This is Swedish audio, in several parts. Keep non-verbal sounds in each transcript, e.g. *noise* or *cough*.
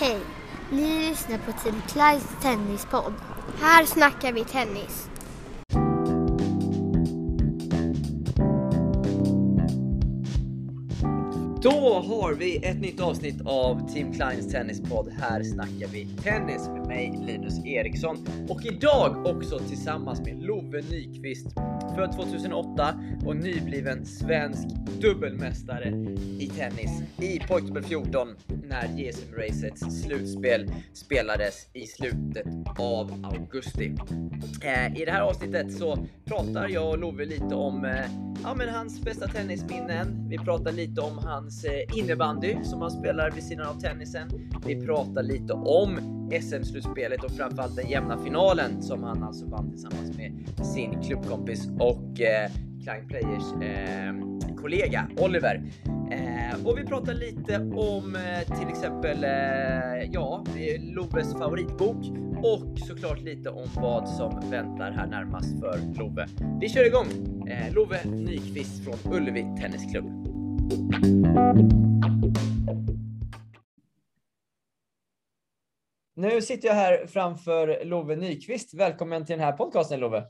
Hej! Ni lyssnar på Team Clydes tennispodd. Här snackar vi tennis. Då har vi ett nytt avsnitt av Team Kleins tennispodd. Här snackar vi tennis med mig Linus Eriksson och idag också tillsammans med Love Nyqvist. Född 2008 och nybliven svensk dubbelmästare i tennis i pojkdubbel 14 när JSM-racets slutspel spelades i slutet av augusti. Eh, I det här avsnittet så pratar jag och Love lite om eh, ja, men hans bästa tennisminnen. Vi pratar lite om hans hans eh, innebandy som han spelar vid sidan av tennisen. Vi pratar lite om SM-slutspelet och framförallt den jämna finalen som han alltså vann tillsammans med sin klubbkompis och eh, Klein Players eh, kollega Oliver. Eh, och vi pratar lite om eh, till exempel, eh, ja, Loves favoritbok och såklart lite om vad som väntar här närmast för Love. Vi kör igång! Eh, Love Nyqvist från Ullevi Tennisklubb. Nu sitter jag här framför Love Nyqvist. Välkommen till den här podcasten Love.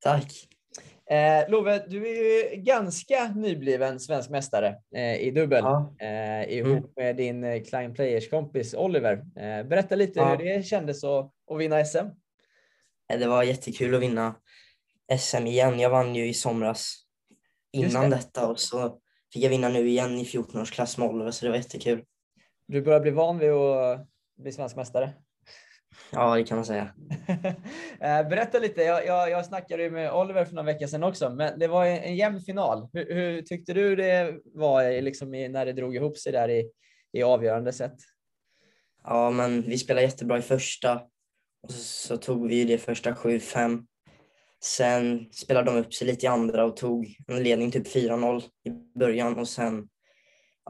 Tack. Eh, Love, du är ju ganska nybliven svensk mästare eh, i dubbel Ja. eh, ihop med din eh, Klein Players-kompis Oliver. Eh, berätta lite Ja. hur det kändes att, att vinna SM. Eh, Det var jättekul att vinna SM igen. Jag vann ju i somras innan det. detta och så fick jag vinna nu igen i 14-årsklass med Oliver så det var jättekul. Du börjar bli van vid att bli svensk mästare. Ja, det kan man säga. *laughs* Eh, Berätta lite, jag, jag, jag snackade ju med Oliver för några veckor sedan också, men det var en, en jämn final. Hur, hur tyckte du det var liksom i, när det drog ihop sig där i, i avgörande sätt? Ja, men vi spelade jättebra i första och så, så tog vi det första 7-5. Sen spelade de upp sig lite i andra och tog en ledning typ 4-0 i början och sen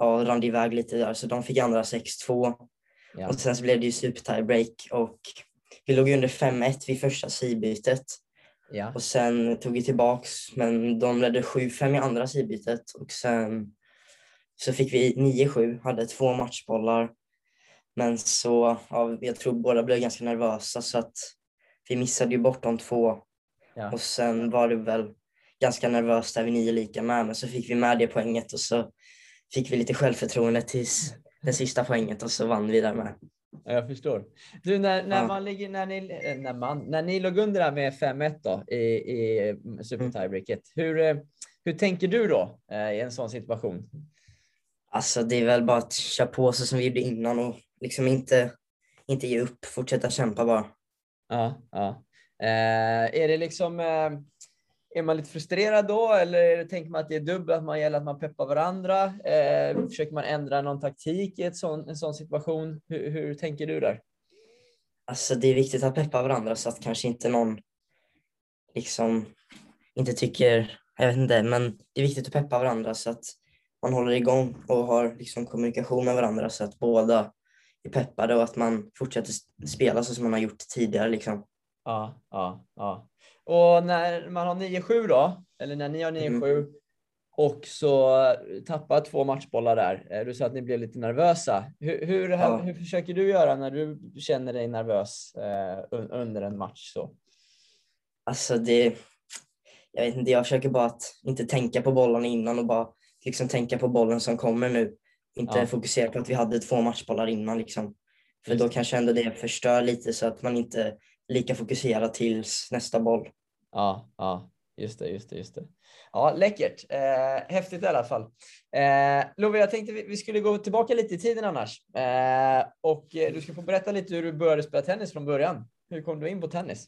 ja, rann det iväg lite där så de fick andra 6-2. Ja. Och sen så blev det ju super tiebreak och vi låg under 5-1 vid första sidbytet Ja. och sen tog vi tillbaks men de ledde 7-5 i andra sidbytet och sen så fick vi 9-7, hade två matchbollar. Men så, ja, jag tror båda blev ganska nervösa så att vi missade ju bort de två Ja. och sen var det väl ganska nervöst där vid nio lika med men så fick vi med det poänget och så fick vi lite självförtroende tills det sista poänget och så vann vi där med. Ja, Jag förstår. Du, när, när, Ja. man ligger, när, ni, eh, när, man, när ni låg under där med 5-1 då i, i super Mm. hur, eh, hur tänker du då eh, i en sån situation? Alltså det är väl bara att köra på så som vi gjorde innan och liksom inte, inte ge upp, fortsätta kämpa bara. Ja, ja. Eh, är det liksom, eh, är man lite frustrerad då eller är det, tänker man att det är dubbelt, att man gäller att man peppar varandra? Eh, försöker man ändra någon taktik i ett sån, en sån situation? Hur, hur tänker du där? Alltså det är viktigt att peppa varandra så att kanske inte någon liksom inte tycker, jag vet inte, men det är viktigt att peppa varandra så att man håller igång och har liksom kommunikation med varandra så att båda är peppade och att man fortsätter spela så som man har gjort tidigare liksom. Ja, ja, ja. Och när man har 9-7 då, eller när ni har 9-7 och så tappar två matchbollar där. Eh, Du sa att ni blev lite nervösa. Hur, hur, Ja. hur försöker du göra när du känner dig nervös eh, un- under en match? Så? Alltså det, jag vet inte, jag försöker bara att inte tänka på bollarna innan och bara liksom tänka på bollen som kommer nu. Inte Ja. fokusera på att vi hade två matchbollar innan liksom. För då kanske ändå det förstör lite så att man inte lika fokuserad tills nästa boll. Ja, ja, just det, just det, just det. Ja, läckert. Eh, häftigt i alla fall. Eh, Love, jag tänkte vi, vi skulle gå tillbaka lite i tiden annars. Eh, och eh, du ska få berätta lite hur du började spela tennis från början. Hur kom du in på tennis?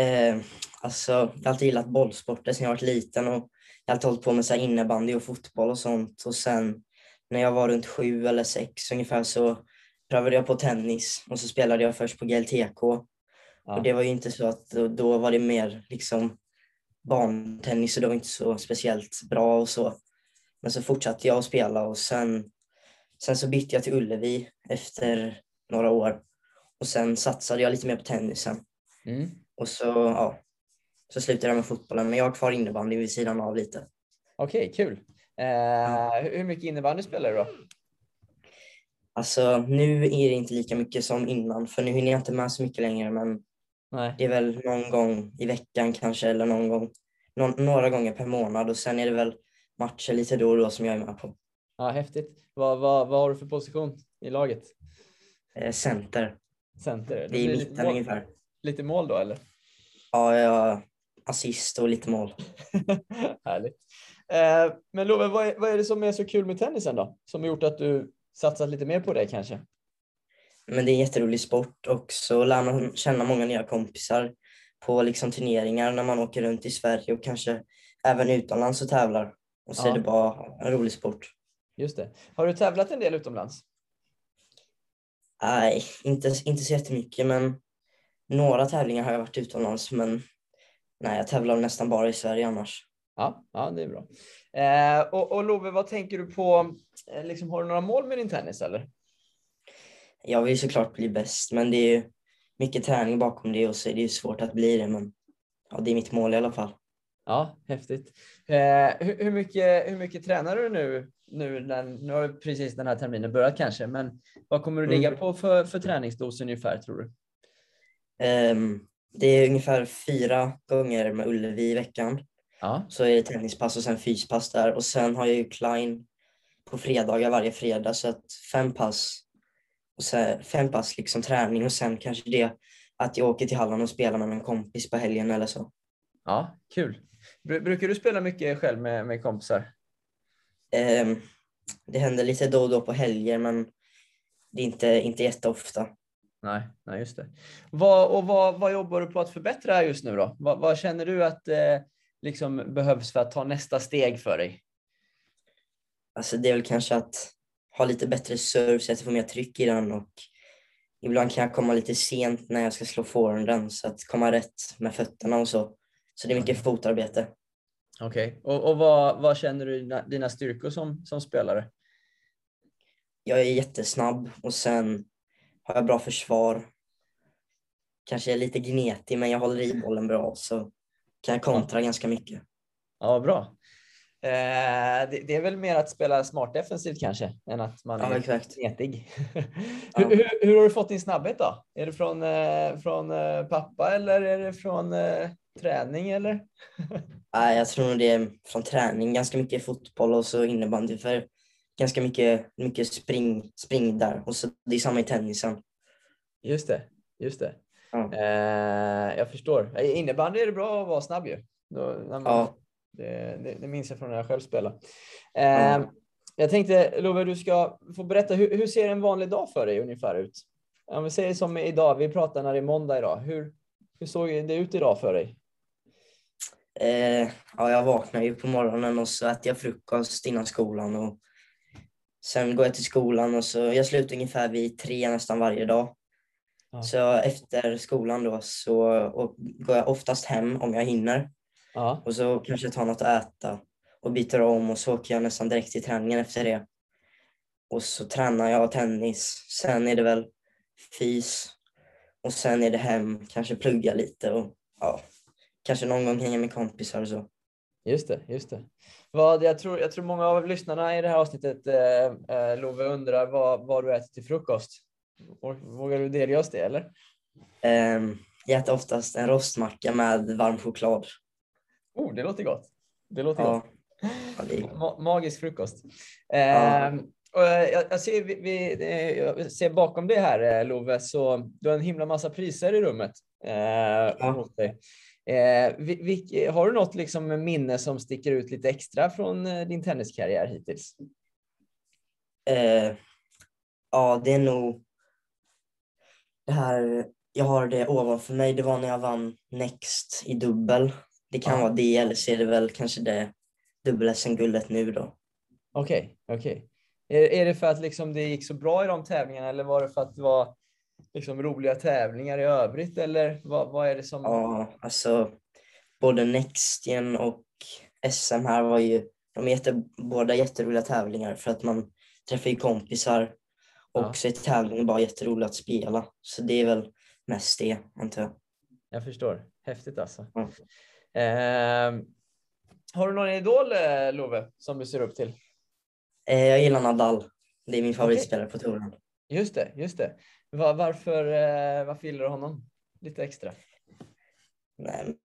Eh, alltså, jag har alltid gillat bollsporter sedan jag var liten och jag har alltid hållit på med så här innebandy och fotboll och sånt. Och sen när jag var runt sju eller sex ungefär så prövade jag på tennis och så spelade jag först på GLTK. Ja. Och det var ju inte så att då, då var det mer liksom barntennis och det var inte så speciellt bra och så. Men så fortsatte jag att spela och sen, sen så bytte jag till Ullevi efter några år. Och sen satsade jag lite mer på tennisen. Mm. Och så, ja, så slutade jag med fotbollen. Men jag har kvar innebandy vid sidan av lite. Okej, kul. Eh, hur- Hur mycket innebandy spelar du då? Alltså nu är det inte lika mycket som innan för nu hinner jag inte med så mycket längre men Nej. det är väl någon gång i veckan kanske eller någon gång, någon, några gånger per månad och sen är det väl matcher lite då och då som jag är med på. Ja, häftigt. Vad, vad, vad har du för position i laget? Eh, center, Center? det är i lite mitten mål, ungefär. lite mål då eller? Ja, jag assist och lite mål. *laughs* Härligt. Eh, men Love, vad är, vad är det som är så kul med tennisen då? Som har gjort att du satsat lite mer på det kanske? Men det är en jätterolig sport och så lär man känna många nya kompisar på liksom turneringar när man åker runt i Sverige och kanske även utomlands och tävlar. Och så Ja. är det bara en rolig sport. Just det. Har du tävlat en del utomlands? Nej, inte, inte så jättemycket men några tävlingar har jag varit utomlands men nej, jag tävlar nästan bara i Sverige annars. Ja, ja det är bra. Eh, och, och Love, vad tänker du på? Eh, liksom, har du några mål med din tennis eller? Jag vill såklart bli bäst men det är ju mycket träning bakom det och så är det ju svårt att bli det men ja, det är mitt mål i alla fall. Ja, häftigt. Eh, hur, hur, mycket, hur mycket tränar du nu? Nu, när, nu har precis den här terminen börjat kanske, men vad kommer du ligga Mm. på för, för träningsdos ungefär tror du? Ehm, det är ungefär fyra gånger med Ullevi i veckan. Ja, Så är det tennispass och sen fyspass där och sen har jag ju Klein på fredagar varje fredag så att fem pass och sen, fem pass liksom träning och sen kanske det att jag åker till Halland och spelar med en kompis på helgen eller så. ja kul. Bru- Brukar du spela mycket själv med, med kompisar? Ehm, det händer lite då och då på helger men det är inte, inte jätteofta. Nej, nej just det. Vad, och vad, vad jobbar du på att förbättra just nu då? Vad, vad känner du att eh, liksom behövs för att ta nästa steg för dig? Alltså det är väl kanske att ha lite bättre serve så att jag får mer tryck i den och ibland kan jag komma lite sent när jag ska slå forehanden så att komma rätt med fötterna och så. Så det är mycket fotarbete. Okej, och, och vad, vad känner du dina, dina styrkor som, som spelare? Jag är jättesnabb och sen har jag bra försvar. Kanske är lite gnetig men jag håller i bollen bra så kan jag kontra ganska mycket. Ja, bra. Eh, det, är väl mer att spela smart defensivt kanske, än att man Ja är exakt. gnetig. *laughs* Ja. hur, hur, hur har du fått din snabbhet då? Är det från, eh, från eh, pappa eller är det från träning eller? *laughs* Nej, jag tror nog det är från träning, ganska mycket fotboll och så innebandy för ganska mycket, mycket spring, spring där och så det är samma i tennisen. Just det, just det. Ja. Jag förstår. I innebandy är det bra att vara snabb ju. Då, när man, Ja. Det, det, det minns jag från när jag själv spelade. Eh, Jag tänkte Love, du ska få berätta hur, hur ser en vanlig dag för dig ungefär ut? Om vi säger som idag, vi pratar när det är måndag idag. Hur, hur såg det ut idag för dig? Eh, ja, jag vaknar ju på morgonen och så äter jag frukost innan skolan och sen går jag till skolan och så jag slutar ungefär vid tre nästan varje dag. Ja. Så efter skolan då så går jag oftast hem om jag hinner Ja, och så kanske tar något att äta och byter om och så åker jag nästan direkt till träningen efter det. Och så tränar jag tennis. Sen är det väl fys och sen är det hem, kanske plugga lite och ja, kanske någon gång hänga med kompisar och så. just det, just det. Vad, jag, tror, jag tror många av lyssnarna i det här avsnittet, eh, eh, Love, undrar vad, vad du äter till frukost. Vå- Vågar du delge oss det eller? Ehm, jag äter oftast en rostmacka med varm choklad. Oh, det låter gott. Det låter Ja, gott. ja, Ma- magisk frukost. Ja. Ehm, och jag, jag, ser, vi, vi, eh, jag ser bakom det här eh, Love, så du har en himla massa priser i rummet. Eh, dig. Eh, vi, vi, har du något liksom minne som sticker ut lite extra från eh, din tenniskarriär hittills? eh, ja, det är nog det här, jag har det ovanför mig, det var när jag vann Next i dubbel. Det kan Ja. vara det eller så är det väl kanske det dubbel-SM-guldet nu då. Okej, okej. Är, är det för att liksom det gick så bra i de tävlingarna eller var det för att det var liksom roliga tävlingar i övrigt eller vad, vad är det som? Ja, alltså både Nextgen och SM här var ju, de är jätte, båda jätteroliga tävlingar för att man träffar ju kompisar och Ja. så är tävlingen bara jätteroligt att spela. Så det är väl mest det, antar jag. Jag förstår. Häftigt alltså. Ja. Ehm, har du någon idol eh, Love som du ser upp till? Eh, jag gillar Nadal. Det är min favoritspelare på touren. Just det, just det. Var, varför, eh, varför gillar du honom lite extra? Nej.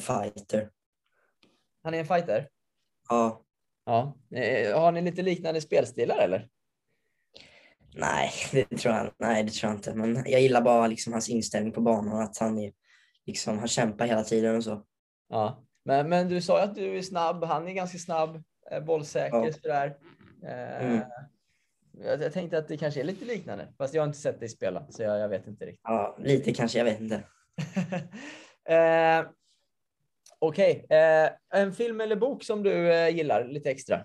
Fighter. Han är en fighter? Ja. Ja. Har ni lite liknande spelstilar eller? Nej, det tror jag, nej, det tror jag inte. Men jag gillar bara liksom hans inställning på banan. Att han, är, liksom, han kämpar hela tiden och så. Ja, men, men du sa ju att du är snabb. Han är ganska snabb, eh, bollsäker Ja. sådär. Eh, Mm. jag, jag tänkte att det kanske är lite liknande, fast jag har inte sett dig spela så jag, jag vet inte riktigt. Ja, lite kanske, jag vet inte. *laughs* eh, Okej, eh, en film eller bok som du eh, gillar lite extra?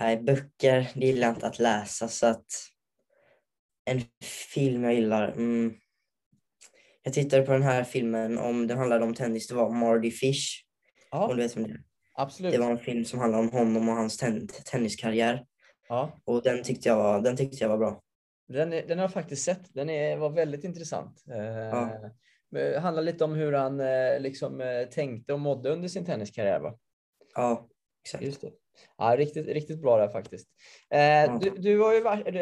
Nej, böcker det gillar jag inte att läsa så att en film jag gillar. Mm. Jag tittade på den här filmen om den handlade om tennis. Det var Marty Fish. Ja, Om du vet det absolut. Det var en film som handlade om honom och hans ten tenniskarriär. Ja, Och den tyckte jag var, den tyckte jag var bra. den, är, den har jag faktiskt sett. Den är, var väldigt intressant. Eh, Ja. Det handlar lite om hur han eh, liksom, eh, tänkte och mådde under sin tenniskarriär. Va? Ja, exakt. Just det. Ja, riktigt, riktigt bra där faktiskt. Eh, du, du, ju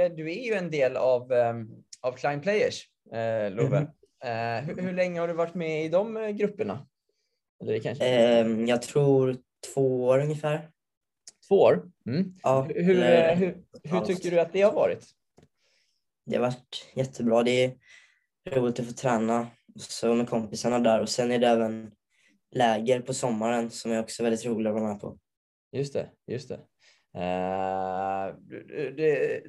du är ju en del av, ehm, av Klein Players, eh, Love. Mhm. Eh, hur, hur länge har du varit med i de eh, grupperna? Eller kanske Ehm, jag tror två år ungefär. två år? Mm. Ja, Hur, hur, eh, hur, hur halvt. tycker du att det har varit? Det har varit jättebra. Det är roligt att få träna så med kompisarna där och sen är det även läger på sommaren som är också väldigt roligt att vara med på. Just det, just det. Eh, det-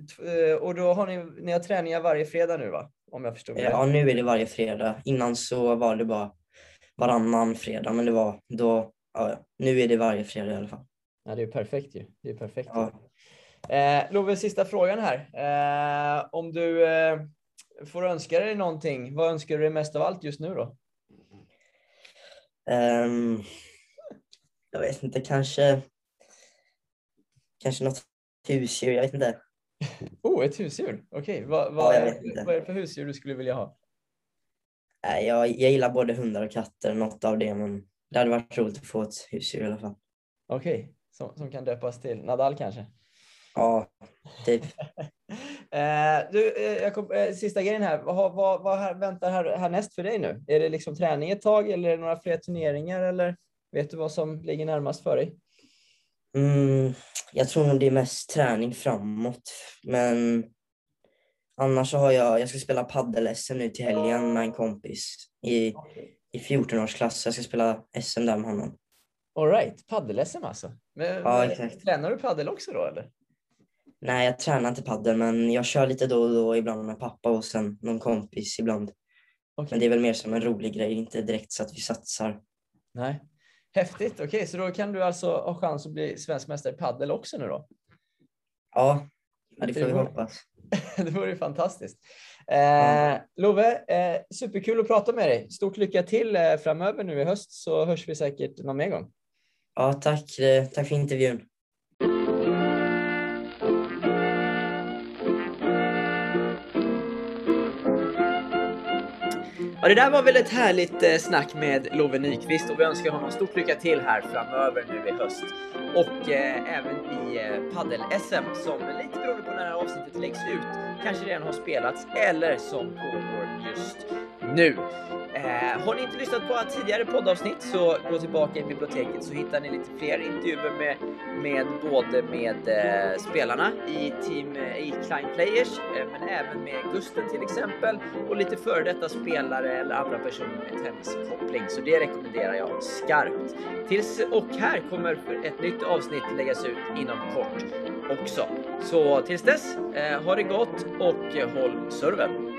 eh, och då har ni, ni har träningar varje fredag nu va? Om jag förstod Ja, nu är det varje fredag. Innan så var det bara varannan fredag, men det var då, ja, nu är det varje fredag i alla fall. Ja, det är perfekt ju. Det är perfekt. Ja. Eh, Love, sista frågan här. Eh, om du eh, får önska dig någonting, vad önskar du dig mest av allt just nu då? Ehm, jag vet inte, kanske, kanske något husdjur, jag vet inte. Oh, ett husdjur. Okej, vad, Ja, vad, jag är, vad är det för husdjur du skulle vilja ha? Jag, jag gillar både hundar och katter, något av det, men det hade varit roligt att få ett husdjur i alla fall. Okej, som, som kan döpas till Nadal kanske? Ja, typ. *laughs* Eh, du, eh, kom, eh, sista grejen här. Vad, vad, vad här, väntar här, härnäst för dig nu? Är det liksom träning ett tag eller är det några fler turneringar eller vet du vad som ligger närmast för dig? Mm, jag tror nog det är mest träning framåt, men annars så har jag, jag ska spela padel-SM nu till helgen med en kompis i, i 14-årsklass. Jag ska spela SM där med honom. All right, padel-SM alltså. Men, Ja, exakt. Tränar du padel också då eller? Nej, jag tränar inte padel, men jag kör lite då och då, ibland med pappa och sen någon kompis ibland. Okej. Men det är väl mer som en rolig grej, inte direkt så att vi satsar. Nej. Häftigt. Okej, så då kan du alltså ha chans att bli svensk mästare i padel också nu då? Ja, det får vi hoppas. *laughs* det vore ju fantastiskt. Eh, Love, eh, superkul att prata med dig. Stort lycka till eh, framöver nu i höst så hörs vi säkert någon mer gång. Ja, tack. eh, Tack för intervjun. Ja, det där var väl ett härligt eh, snack med Love Nyqvist och vi önskar honom stort lycka till här framöver nu i höst. Och eh, även i eh, paddel-SM som lite beroende på när det här avsnittet läggs ut kanske redan har spelats eller som pågår just nu. Eh, har ni inte lyssnat på tidigare poddavsnitt så gå tillbaka i biblioteket så hittar ni lite fler intervjuer med, med både med eh, spelarna i team eh, i Klein Players eh, men även med Gusten till exempel och lite före detta spelare eller andra personer med tenniskoppling. Så det rekommenderar jag skarpt. Tills, och här kommer ett nytt avsnitt läggas ut inom kort också. Så tills dess, eh, ha det gott och eh, håll serven!